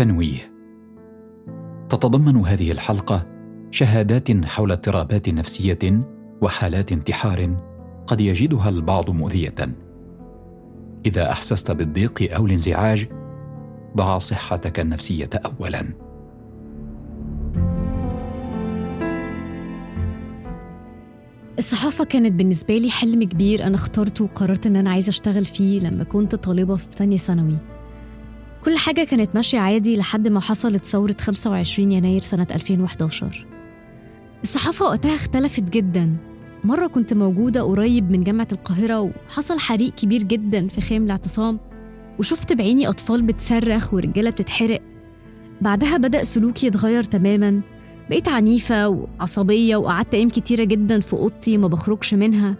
تنويه. تتضمن هذه الحلقة شهادات حول اضطرابات نفسية وحالات انتحار قد يجدها البعض مؤذية. إذا أحسست بالضيق أو الانزعاج ضع صحتك النفسية اولا. الصحافة كانت بالنسبة لي حلم كبير. أنا اخترته وقررت إن أنا عايزة أشتغل فيه لما كنت طالبة في تانية ثانوي. كل حاجة كانت ماشية عادي لحد ما حصلت ثورة 25 يناير سنة 2011 الصحافة وقتها اختلفت جدا. مرة كنت موجودة قريب من جامعة القاهرة وحصل حريق كبير جدا في خيم الاعتصام وشفت بعيني أطفال بتصرخ ورجالة بتتحرق. بعدها بدأ سلوكي يتغير تماما. بقيت عنيفة وعصبية وقعدت أيام كتيرة جدا في أوضتي ما بخرجش منها.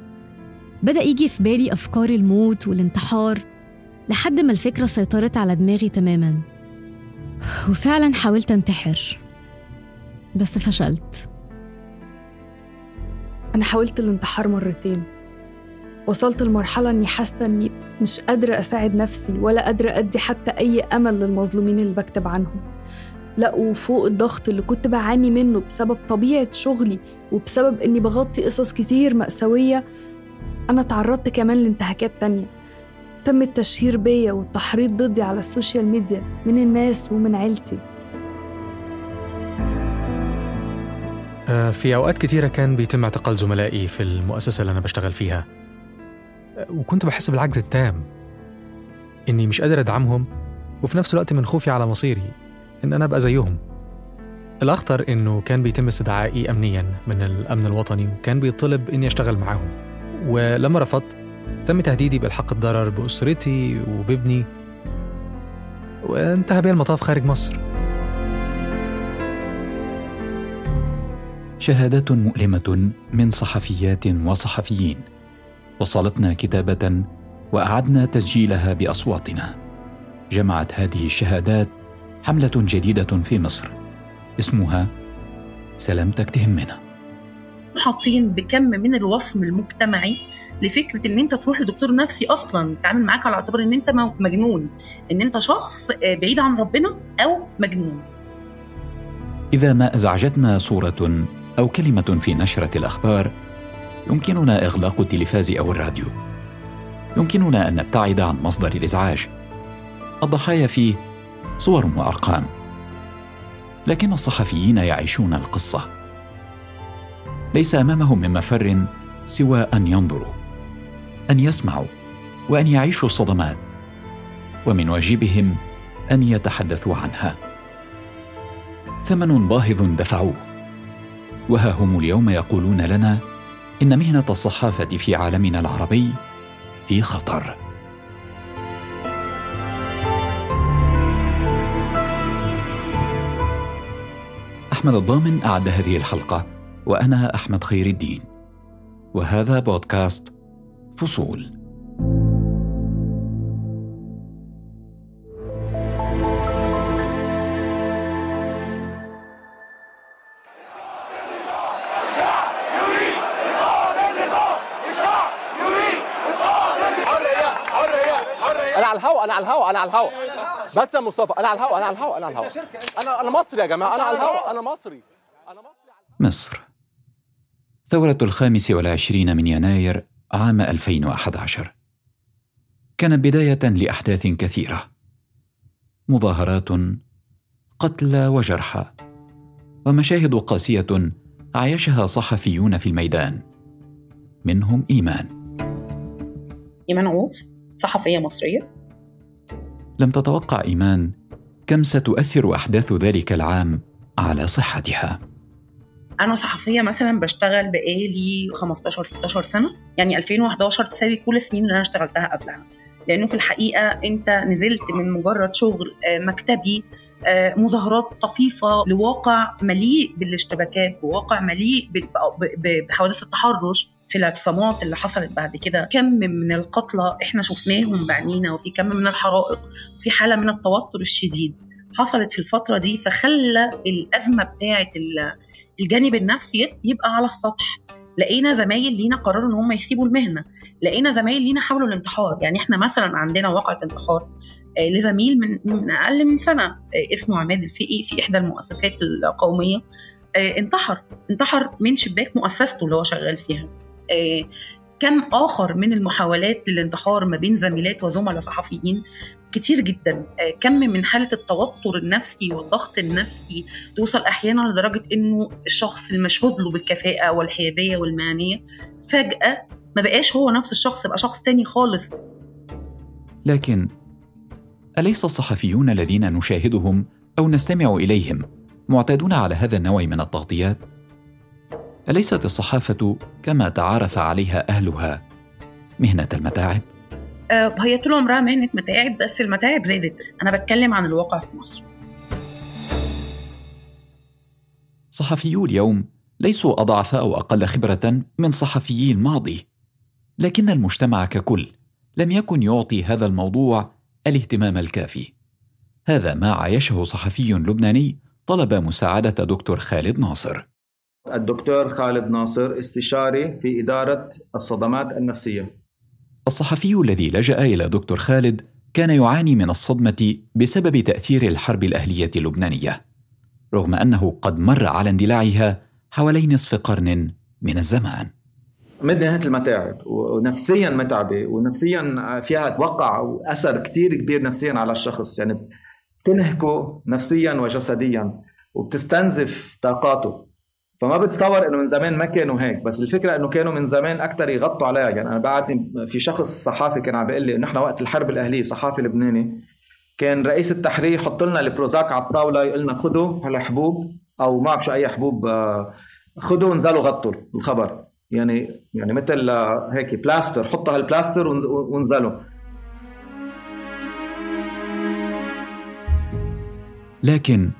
بدأ يجي في بالي أفكار الموت والانتحار. لحد ما الفكرة سيطرت على دماغي تماما. وفعلا حاولت انتحر. بس فشلت. أنا حاولت الانتحار مرتين. وصلت لمرحلة إني حاسة إني مش قادرة أساعد نفسي ولا قادرة أدي حتى أي أمل للمظلومين اللي بكتب عنهم. لا وفوق الضغط اللي كنت بعاني منه بسبب طبيعة شغلي وبسبب إني بغطي قصص كتير مأساوية أنا تعرضت كمان لانتهاكات تانية. تم التشهير بيا والتحريض ضدي على ال social media من الناس ومن عيلتي. آه، في أوقات كتيرة كان بيتم اعتقال زملائي في المؤسسة اللي أنا بشتغل فيها. آه، وكنت بحس بالعجز التام. إني مش قادر أدعمهم وفي نفس الوقت من خوفي على مصيري إن أنا أبقى زيهم. الأخطر إنه كان بيتم استدعائي أمنيا من الأمن الوطني وكان بيطلب إني أشتغل معاهم. ولما رفضت تم تهديدي بإلحاق الضرر بأسرتي وبابني وانتهى بي المطاف خارج مصر. شهادات مؤلمة من صحفيات وصحفيين. وصلتنا كتابة وأعدنا تسجيلها بأصواتنا. جمعت هذه الشهادات حملة جديدة في مصر. اسمها سلامتك تهمنا. حاطين بكم من الوصم المجتمعي لفكرة إن أنت تروح لدكتور نفسي أصلا يتعامل معاك على اعتبار إن أنت مجنون. إن أنت شخص آه، بعيد عن ربنا أو مجنون. إذا ما أزعجتنا صورة أو كلمة في نشرة الأخبار يمكننا إغلاق التلفاز أو الراديو. يمكننا أن نبتعد عن مصدر الإزعاج. الضحايا فيه صور وأرقام. لكن الصحفيين يعيشون القصة. ليس أمامهم من مفر سوى أن ينظروا. أن يسمعوا وأن يعيشوا الصدمات ومن واجبهم أن يتحدثوا عنها. ثمن باهظ دفعوه وها هم اليوم يقولون لنا إن مهنة الصحافة في عالمنا العربي في خطر. أحمد الضامن أعد هذه الحلقة وأنا أحمد خير الدين. وهذا بودكاست فصول أنا على الهوا أنا على الهوا أنا على الهوا. بس يا مصطفى أنا على الهوا أنا على الهوا أنا على الهوا. أنا أنا مصري يا جماعة أنا على الهوا أنا مصري أنا مصري. مصر. ثورة الخامس والعشرين من يناير عام 2011 كانت بداية لأحداث كثيرة. مظاهرات قتلى وجرحى ومشاهد قاسية عايشها صحفيون في الميدان. منهم إيمان. إيمان عوف صحفية مصرية. لم تتوقع إيمان كم ستؤثر أحداث ذلك العام على صحتها. أنا صحفية مثلا بشتغل بقالي 15 16 سنة. يعني 2011 تساوي كل السنين اللي أنا اشتغلتها قبلها. لأنه في الحقيقة أنت نزلت من مجرد شغل آه، مكتبي آه، مظاهرات طفيفة لواقع مليء بالاشتباكات وواقع مليء بحوادث التحرش في الاعتصامات اللي حصلت بعد كده. كم من القتلى إحنا شفناهم بعينينا وفي كم من الحرائق في حالة من التوتر الشديد حصلت في الفترة دي فخلى الأزمة بتاعه ال- الجانب النفسي يبقى على السطح. لقينا زمايل لينا قرروا إن هم يسيبوا المهنة. لقينا زمايل لينا حاولوا الانتحار. يعني إحنا مثلا عندنا واقعة انتحار آه، لزميل من من أقل من سنة آه، اسمه عماد الفقي في إحدى المؤسسات القومية آه، انتحر. انتحر من شباك مؤسسته اللي هو شغال فيها. كم آخر من المحاولات للانتحار ما بين زميلات وزملاء صحفيين. كتير جدا كم من حالة التوتر النفسي والضغط النفسي توصل أحيانا لدرجة إنه الشخص المشهود له بالكفاءة والحيادية والمهنية فجأة ما بقاش هو نفس الشخص بقى شخص تاني خالص لكن أليس الصحفيون الذين نشاهدهم أو نستمع إليهم معتادون على هذا النوع من التغطيات؟ أليست الصحافة كما تعارف عليها أهلها مهنة المتاعب؟ آه، هي طول عمرها مهنة متاعب بس المتاعب زادت. أنا بتكلم عن الواقع في مصر. صحفيو اليوم ليسوا أضعف أو أقل خبرة من صحفيي الماضي لكن المجتمع ككل لم يكن يعطي هذا الموضوع الاهتمام الكافي. هذا ما عايشه صحفي لبناني طلب مساعدة دكتور خالد ناصر. الدكتور خالد ناصر استشاري في إدارة الصدمات النفسية. الصحفي الذي لجأ إلى دكتور خالد كان يعاني من الصدمة بسبب تأثير الحرب الأهلية اللبنانية رغم أنه قد مر على اندلاعها حوالي نصف قرن من الزمان. مدهة المتاعب ونفسيا متعبة ونفسيا فيها توقع أثر كتير كبير نفسيا على الشخص يعني بتنهكه نفسيا وجسديا وبتستنزف طاقاته. فما بتصور إنه من زمان ما كانوا هيك بس الفكرة إنه كانوا من زمان أكثر يغطوا عليها. يعني أنا بعدني في شخص صحافي كان عم بيقول لي نحن وقت الحرب الأهلية صحافي لبناني كان رئيس التحرير يحط لنا البروزاك على الطاولة يقول لنا خذوا هالحبوب أو ما بعرف شو أي حبوب آه، خذوا وانزلوا غطوا الخبر. يعني يعني مثل هيك بلاستر حطوا هالبلاستر وانزلوا لكن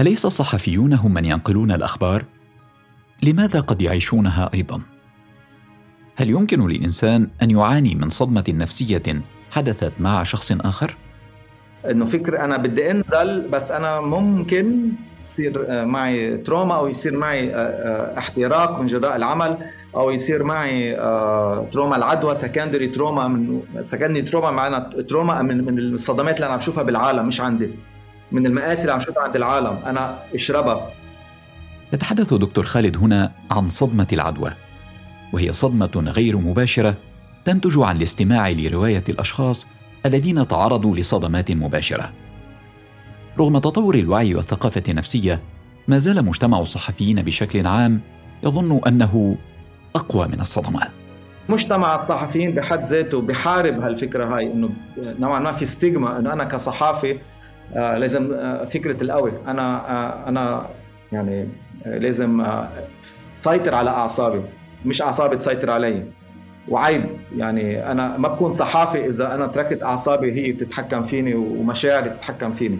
أليس الصحفيون هم من ينقلون الأخبار؟ لماذا قد يعيشونها أيضا؟ هل يمكن للإنسان أن يعاني من صدمة نفسية حدثت مع شخص آخر؟ إنه فكر أنا بدي أنزل بس أنا ممكن تصير آه، معي trauma أو يصير معي آه، آه، احتراق من جراء العمل أو يصير معي trauma العدوى secondary trauma من secondary trauma معنا تروما من من الصدمات اللي أنا عم بشوفها بالعالم مش عندي من المآسي اللي عم شوفها عند العالم أنا أشربها. يتحدث دكتور خالد هنا عن صدمة العدوى وهي صدمة غير مباشرة تنتج عن الاستماع لرواية الأشخاص الذين تعرضوا لصدمات مباشرة. رغم تطور الوعي والثقافة النفسية ما زال مجتمع الصحفيين بشكل عام يظن أنه أقوى من الصدمات. مجتمع الصحفيين بحد ذاته بحارب هالفكرة هاي إنه نوعا ما في ستيغما إنه أنا كصحافي آه لازم آه فكرة القوي. أنا آه أنا يعني لازم آه سيطر على أعصابي مش أعصابي تسيطر علي. وعيب يعني أنا ما بكون صحافي إذا أنا تركت أعصابي هي تتحكم فيني ومشاعري تتحكم فيني.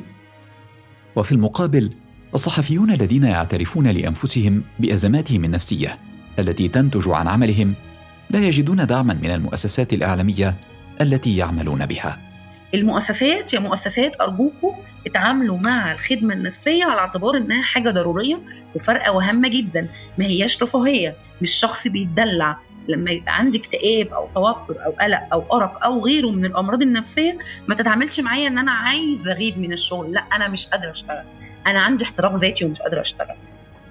وفي المقابل الصحفيون الذين يعترفون لأنفسهم بأزماتهم النفسية التي تنتج عن عملهم لا يجدون دعما من المؤسسات الإعلامية التي يعملون بها. المؤسسات يا مؤسسات أرجوكم اتعاملوا مع الخدمة النفسية على اعتبار إنها حاجة ضرورية وفارقة وهامة جدا. ما هياش رفاهية مش شخص بيتدلع. لما يبقى عندي اكتئاب أو توتر أو قلق أو أرق أو غيره من الأمراض النفسية ما تتعاملش معايا إن أنا عايزة أغيب من الشغل. لا أنا مش قادرة أشتغل. أنا عندي احتراق ذاتي ومش قادرة أشتغل.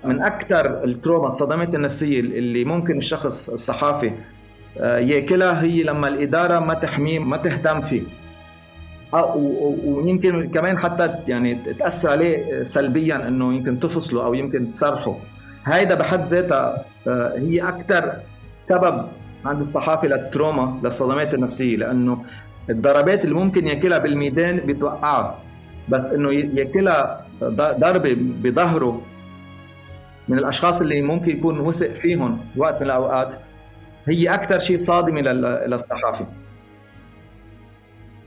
من أكثر التروما الصدمات النفسية اللي ممكن الشخص الصحافي آه، ياكلها هي لما الإدارة ما تحميه ما تهتم فيه. ويمكن كمان حتى يعني تأثر عليه سلبيا إنه يمكن تفصله أو يمكن تصرحه. هيدا بحد ذاتها آه، هي أكثر سبب عند الصحافة للتروما للصدمات النفسية لأنه الضربات اللي ممكن ياكلها بالميدان بتوقعها بس إنه ياكلها ضربة بظهره من الأشخاص اللي ممكن يكون وثق فيهم وقت من الأوقات هي أكثر شيء صادمه للصحافي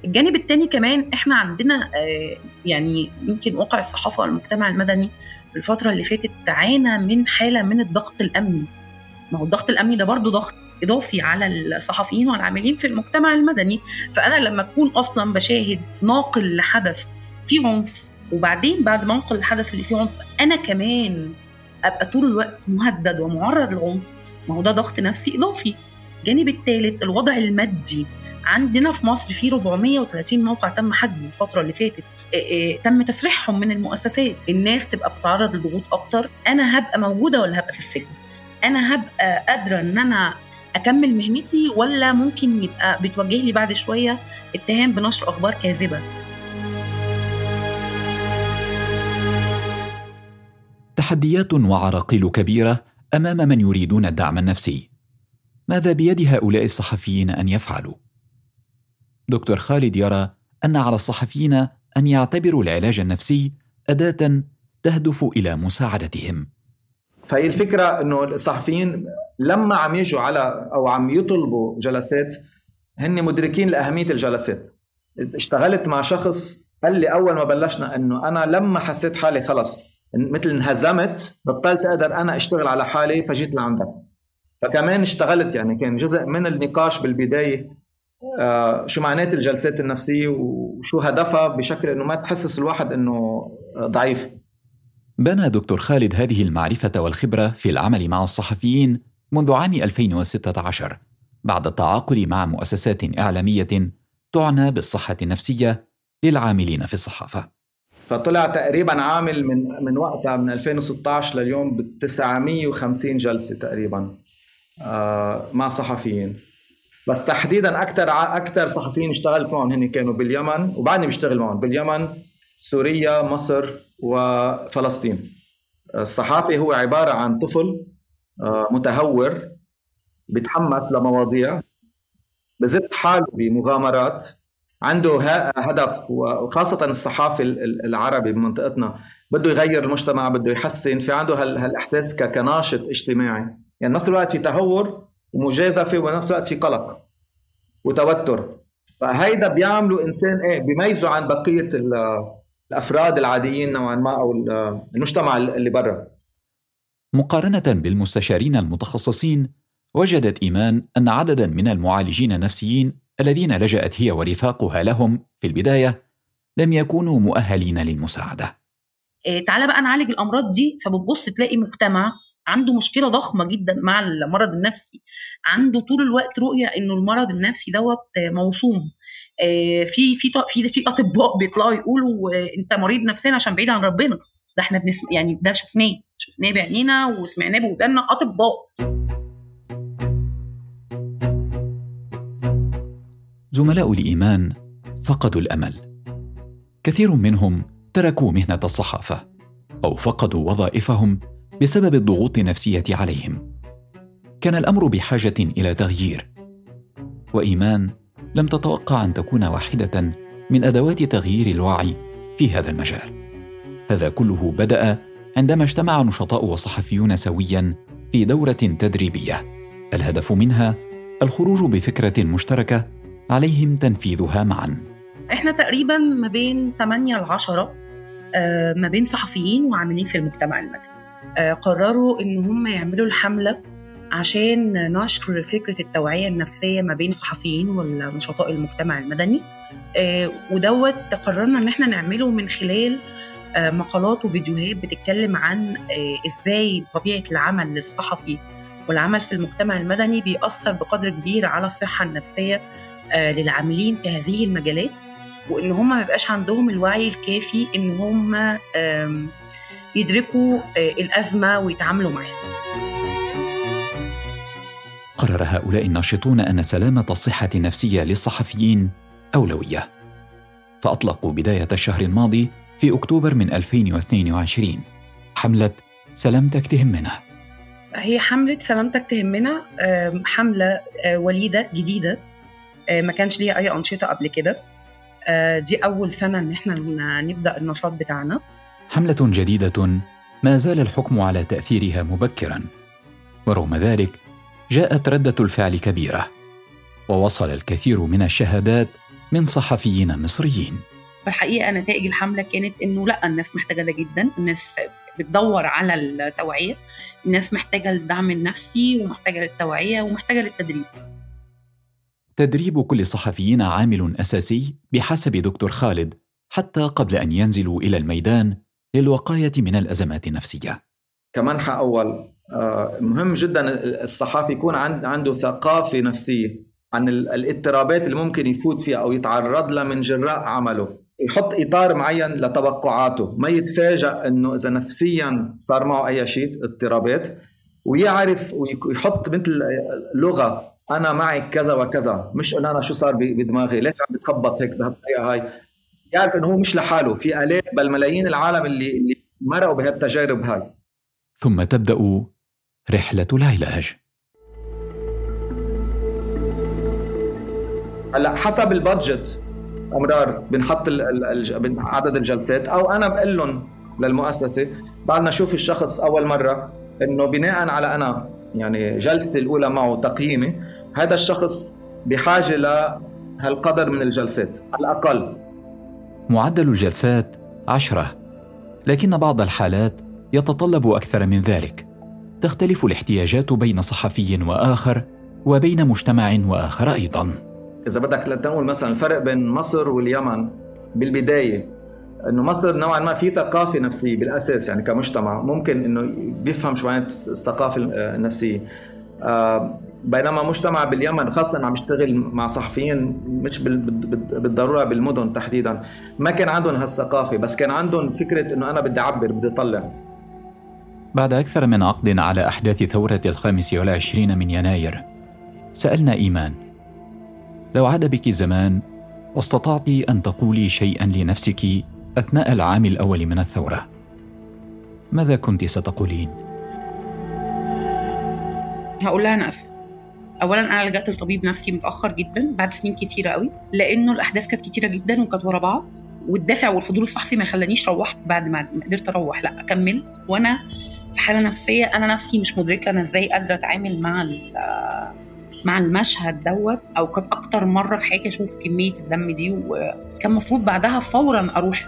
الجانب الثاني كمان إحنا عندنا آه، يعني يمكن واقع الصحافة والمجتمع المدني في الفترة اللي فاتت تعانى من حالة من الضغط الأمني. ما هو الضغط الأمني ده برضه ضغط إضافي على الصحفيين والعاملين في المجتمع المدني. فأنا لما أكون أصلا بشاهد ناقل لحدث فيه عنف وبعدين بعد ما أنقل الحدث اللي فيه عنف أنا كمان أبقى طول الوقت مهدد ومعرض للعنف ما هو ده ضغط نفسي إضافي. الجانب الثالث الوضع المادي. عندنا في مصر في 430 موقع تم حجبه الفترة اللي فاتت تم تسريحهم من المؤسسات. الناس تبقى بتتعرض لضغوط أكتر. أنا هبقى موجودة ولا هبقى في السجن؟ أنا هبقى قادرة إن أنا أكمل مهنتي ولا ممكن يبقى بتوجه لي بعد شوية اتهام بنشر أخبار كاذبة؟ تحديات وعراقيل كبيرة أمام من يريدون الدعم النفسي. ماذا بيد هؤلاء الصحفيين أن يفعلوا؟ دكتور خالد يرى أن على الصحفيين أن يعتبروا العلاج النفسي أداة تهدف إلى مساعدتهم. فهي الفكرة إنه الصحفيين لما عم يجوا على أو عم يطلبوا جلسات هن مدركين لأهمية الجلسات. اشتغلت مع شخص قال لي أول ما بلشنا إنه أنا لما حسيت حالي خلص مثل انهزمت بطلت أقدر أنا أشتغل على حالي فجيت لعندك. فكمان اشتغلت يعني كان جزء من النقاش بالبداية آه شو معنات الجلسات النفسية وشو هدفها بشكل إنه ما تحسس الواحد إنه ضعيف بنى دكتور خالد هذه المعرفة والخبرة في العمل مع الصحفيين منذ عام 2016 بعد التعاقد مع مؤسسات إعلامية تعنى بالصحة النفسية للعاملين في الصحافة. فطلع تقريبا عامل من من وقتها من 2016 لليوم ب 950 جلسة تقريبا آه، مع صحفيين بس تحديدا أكثر أكثر صحفيين اشتغلت معهم هن كانوا باليمن وبعدني بشتغل معهم باليمن سوريا مصر وفلسطين. الصحافي هو عبارة عن طفل آه، متهور بيتحمس لمواضيع بزت حاله بمغامرات عنده هدف وخاصة الصحافي العربي بمنطقتنا بده يغير المجتمع بده يحسن في عنده هالإحساس كناشط اجتماعي. يعني نفس الوقت في تهور ومجازفة وبنفس الوقت في قلق وتوتر. فهيدا بيعملوا إنسان إيه بيميزه عن بقية الأفراد العاديين نوعا ما أو المجتمع اللي برا. مقارنة بالمستشارين المتخصصين وجدت إيمان أن عددا من المعالجين النفسيين الذين لجأت هي ورفاقها لهم في البداية لم يكونوا مؤهلين للمساعدة. إيه تعالى بقى نعالج الأمراض دي فبتبص تلاقي مجتمع عنده مشكلة ضخمة جدا مع المرض النفسي. عنده طول الوقت رؤية إنه المرض النفسي دوت موصوم في في في في أطباء بيطلعوا يقولوا أنت مريض نفسيا عشان بعيد عن ربنا. ده إحنا بنسمع يعني ده شفناه. شفناه بعينينا وسمعناه بودانا أطباء. زملاء الإيمان فقدوا الأمل. كثير منهم تركوا مهنة الصحافة أو فقدوا وظائفهم بسبب الضغوط النفسية عليهم. كان الأمر بحاجة إلى تغيير. وإيمان لم تتوقع أن تكون واحدة من أدوات تغيير الوعي في هذا المجال. هذا كله بدأ عندما اجتمع نشطاء وصحفيون سويا في دورة تدريبية. الهدف منها الخروج بفكرة مشتركة عليهم تنفيذها معا. إحنا تقريبا ما بين 8 ل 10 ما بين صحفيين وعاملين في المجتمع المدني. قرروا إن هم يعملوا الحملة عشان نشر فكرة التوعية النفسية ما بين الصحفيين ونشطاء المجتمع المدني. آه، ودوت قررنا إن إحنا نعمله من خلال آه، مقالات وفيديوهات بتتكلم عن إزاي طبيعة العمل للصحفي والعمل في المجتمع المدني بيأثر بقدر كبير على الصحة النفسية للعاملين في هذه المجالات. وإن هم ما يبقاش عندهم الوعي الكافي إن هم يدركوا آه، الأزمة ويتعاملوا معاها. قرر هؤلاء الناشطون أن سلامة الصحة النفسية للصحفيين أولوية. فأطلقوا بداية الشهر الماضي في أكتوبر من 2022 حملة سلامتك تهمنا. هي حملة سلامتك تهمنا حملة آه، وليدة جديدة آه، ما كانش ليها أي أنشطة قبل كده. دي أول سنة إن إحنا نبدأ النشاط بتاعنا. حملة جديدة ما زال الحكم على تأثيرها مبكرا. ورغم ذلك جاءت ردة الفعل كبيرة ووصل الكثير من الشهادات من صحفيين مصريين. الحقيقة نتائج الحملة كانت إنه لأ الناس محتاجة ده جدا الناس بتدور على التوعية الناس محتاجة الدعم النفسي ومحتاجة للتوعية ومحتاجة للتدريب. تدريب كل الصحفيين عامل أساسي بحسب دكتور خالد حتى قبل أن ينزلوا إلى الميدان للوقاية من الأزمات النفسية. كمنحى أول آه، مهم جدا الصحافي يكون عنده ثقافة نفسية عن الاضطرابات اللي ممكن يفوت فيها أو يتعرض لها من جراء عمله يحط إطار معين لتوقعاته ما يتفاجأ إنه إذا نفسيا صار معه أي شيء اضطرابات ويعرف ويحط مثل لغة أنا معي كذا وكذا مش إنه أنا شو صار بدماغي ليش عم بتخبط هيك بهالطريقة هاي يعرف إنه هو مش لحاله. في الاف بل ملايين العالم اللي اللي مرقوا بهالتجارب هاي. ثم تبدأ رحلة العلاج. هلأ حسب البادجت أمرار بنحط عدد الجلسات أو أنا بقول لهم للمؤسسة بعد ما أشوف الشخص أول مرة إنه بناء على أنا يعني جلستي الأولى معه تقييمي هذا الشخص بحاجة لهالقدر من الجلسات على الأقل. معدل الجلسات عشرة. لكن بعض الحالات يتطلب أكثر من ذلك. تختلف الاحتياجات بين صحفي وآخر وبين مجتمع وآخر أيضاً. إذا بدك لتقول مثلا الفرق بين مصر واليمن بالبداية إنه مصر نوعا ما في ثقافة نفسية بالأساس يعني كمجتمع ممكن إنه بيفهم شو الثقافة النفسية. آه، بينما مجتمع باليمن خاصة عم يشتغل مع صحفيين مش بالضرورة بالمدن تحديدا. ما كان عندهم هالثقافة بس كان عندهم فكرة إنه أنا بدي أعبر بدي أطلع. بعد أكثر من عقد على أحداث ثورة الخامس والعشرين من يناير سألنا إيمان. لو عاد بك الزمان واستطعت أن تقولي شيئا لنفسك أثناء العام الأول من الثورة. ماذا كنت ستقولين؟ هقول لها أنا اسفه اولا أنا لجأت لطبيب نفسي متأخر جدا بعد سنين كتيرة قوي لأنه الأحداث كانت كتيرة جدا وكانت ورا بعض والدافع والفضول الصحفي ما خلانيش روحت بعد ما قدرت أروح لأ كملت. وأنا في حالة نفسية أنا نفسي مش مدركة أنا إزاي قادرة أتعامل مع مع المشهد دوت أو كانت أكتر مرة في حياتي أشوف كمية الدم دي وكان المفروض بعدها فورا أروح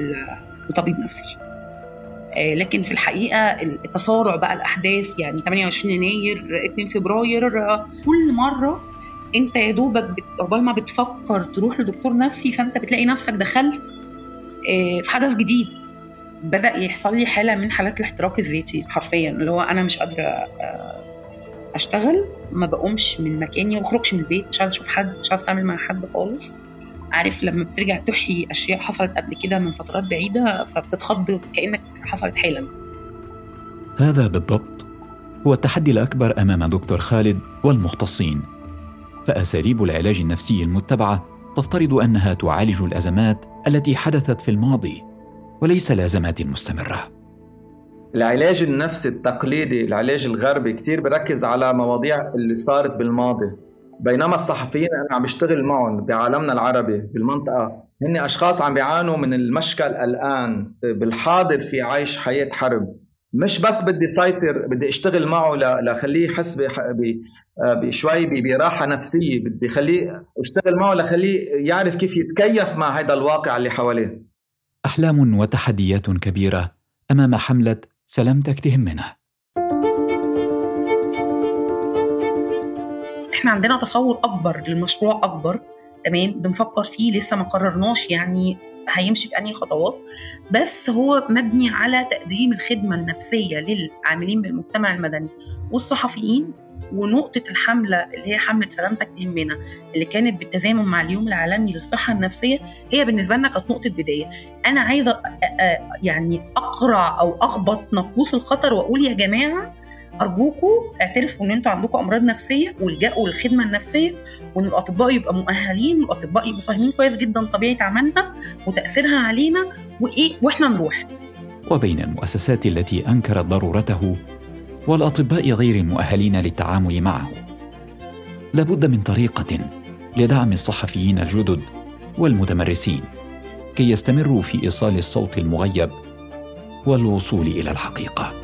لطبيب نفسي. آه، لكن في الحقيقة التسارع بقى الأحداث يعني 28 يناير 2 فبراير كل مرة أنت يا دوبك عقبال ما بتفكر تروح لدكتور نفسي فأنت بتلاقي نفسك دخلت آه، في حدث جديد. بدأ يحصل لي حالة من حالات الاحتراق الذاتي حرفيا اللي هو أنا مش قادرة آه، أشتغل ما بقومش من مكاني ما بخرجش من البيت مش عايزة أشوف حد مش عايزة أتعامل مع حد خالص. عارف لما بترجع تحيي أشياء حصلت قبل كده من فترات بعيدة فبتتخض كأنك حصلت حالا. هذا بالضبط هو التحدي الأكبر أمام دكتور خالد والمختصين. فأساليب العلاج النفسي المتبعة تفترض أنها تعالج الأزمات التي حدثت في الماضي وليس الأزمات مستمره العلاج النفسي التقليدي العلاج الغربي كتير بركز على مواضيع اللي صارت بالماضي. بينما الصحفيين أنا عم بشتغل معهم بعالمنا العربي بالمنطقة هن أشخاص عم بيعانوا من المشكل الآن بالحاضر في عيش حياة حرب. مش بس بدي سيطر بدي أشتغل معه لخليه يحس بشوي براحة نفسية بدي خليه أشتغل معه لخليه يعرف كيف يتكيف مع هذا الواقع اللي حواليه. أحلام وتحديات كبيرة أمام حملة سلامتك تهمنا إحنا عندنا تصور أكبر للمشروع أكبر تمام؟ بنفكر فيه لسه ما قررناش يعني هيمشي في أنهي خطوات بس هو مبني على تقديم الخدمة النفسية للعاملين بالمجتمع المدني والصحفيين ونقطة الحملة اللي هي حملة سلامتك تهمنا اللي كانت بالتزامن مع اليوم العالمي للصحة النفسية هي بالنسبة لنا كانت نقطة بداية. أنا عايزة يعني أقرع أو أخبط نقوص الخطر وأقول يا جماعة ارجوكم اعترفوا إن أنتوا عندكم أمراض نفسية والجأوا للخدمة النفسية وإن الأطباء يبقوا مؤهلين والاطباء يبقوا فاهمين كويس جدا طبيعة عملها وتأثيرها علينا وإيه وإحنا نروح. وبين المؤسسات التي أنكرت ضرورته والأطباء غير المؤهلين للتعامل معه لابد من طريقة لدعم الصحفيين الجدد والمتمرسين كي يستمروا في إيصال الصوت المغيب والوصول إلى الحقيقة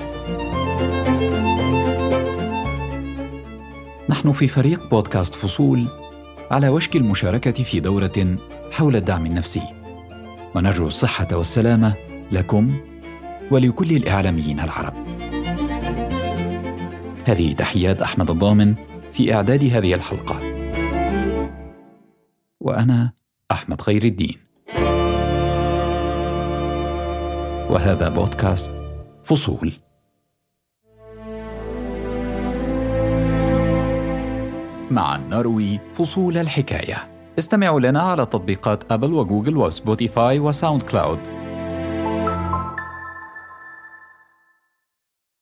نحن في فريق بودكاست فصول على وشك المشاركة في دورة حول الدعم النفسي. ونرجو الصحة والسلامة لكم ولكل الإعلاميين العرب. هذه تحيات أحمد الضامن في إعداد هذه الحلقة. وأنا أحمد خير الدين. وهذا بودكاست فصول. معا نروي فصول الحكاية. استمعوا لنا على تطبيقات Apple و Google و Spotify و SoundCloud.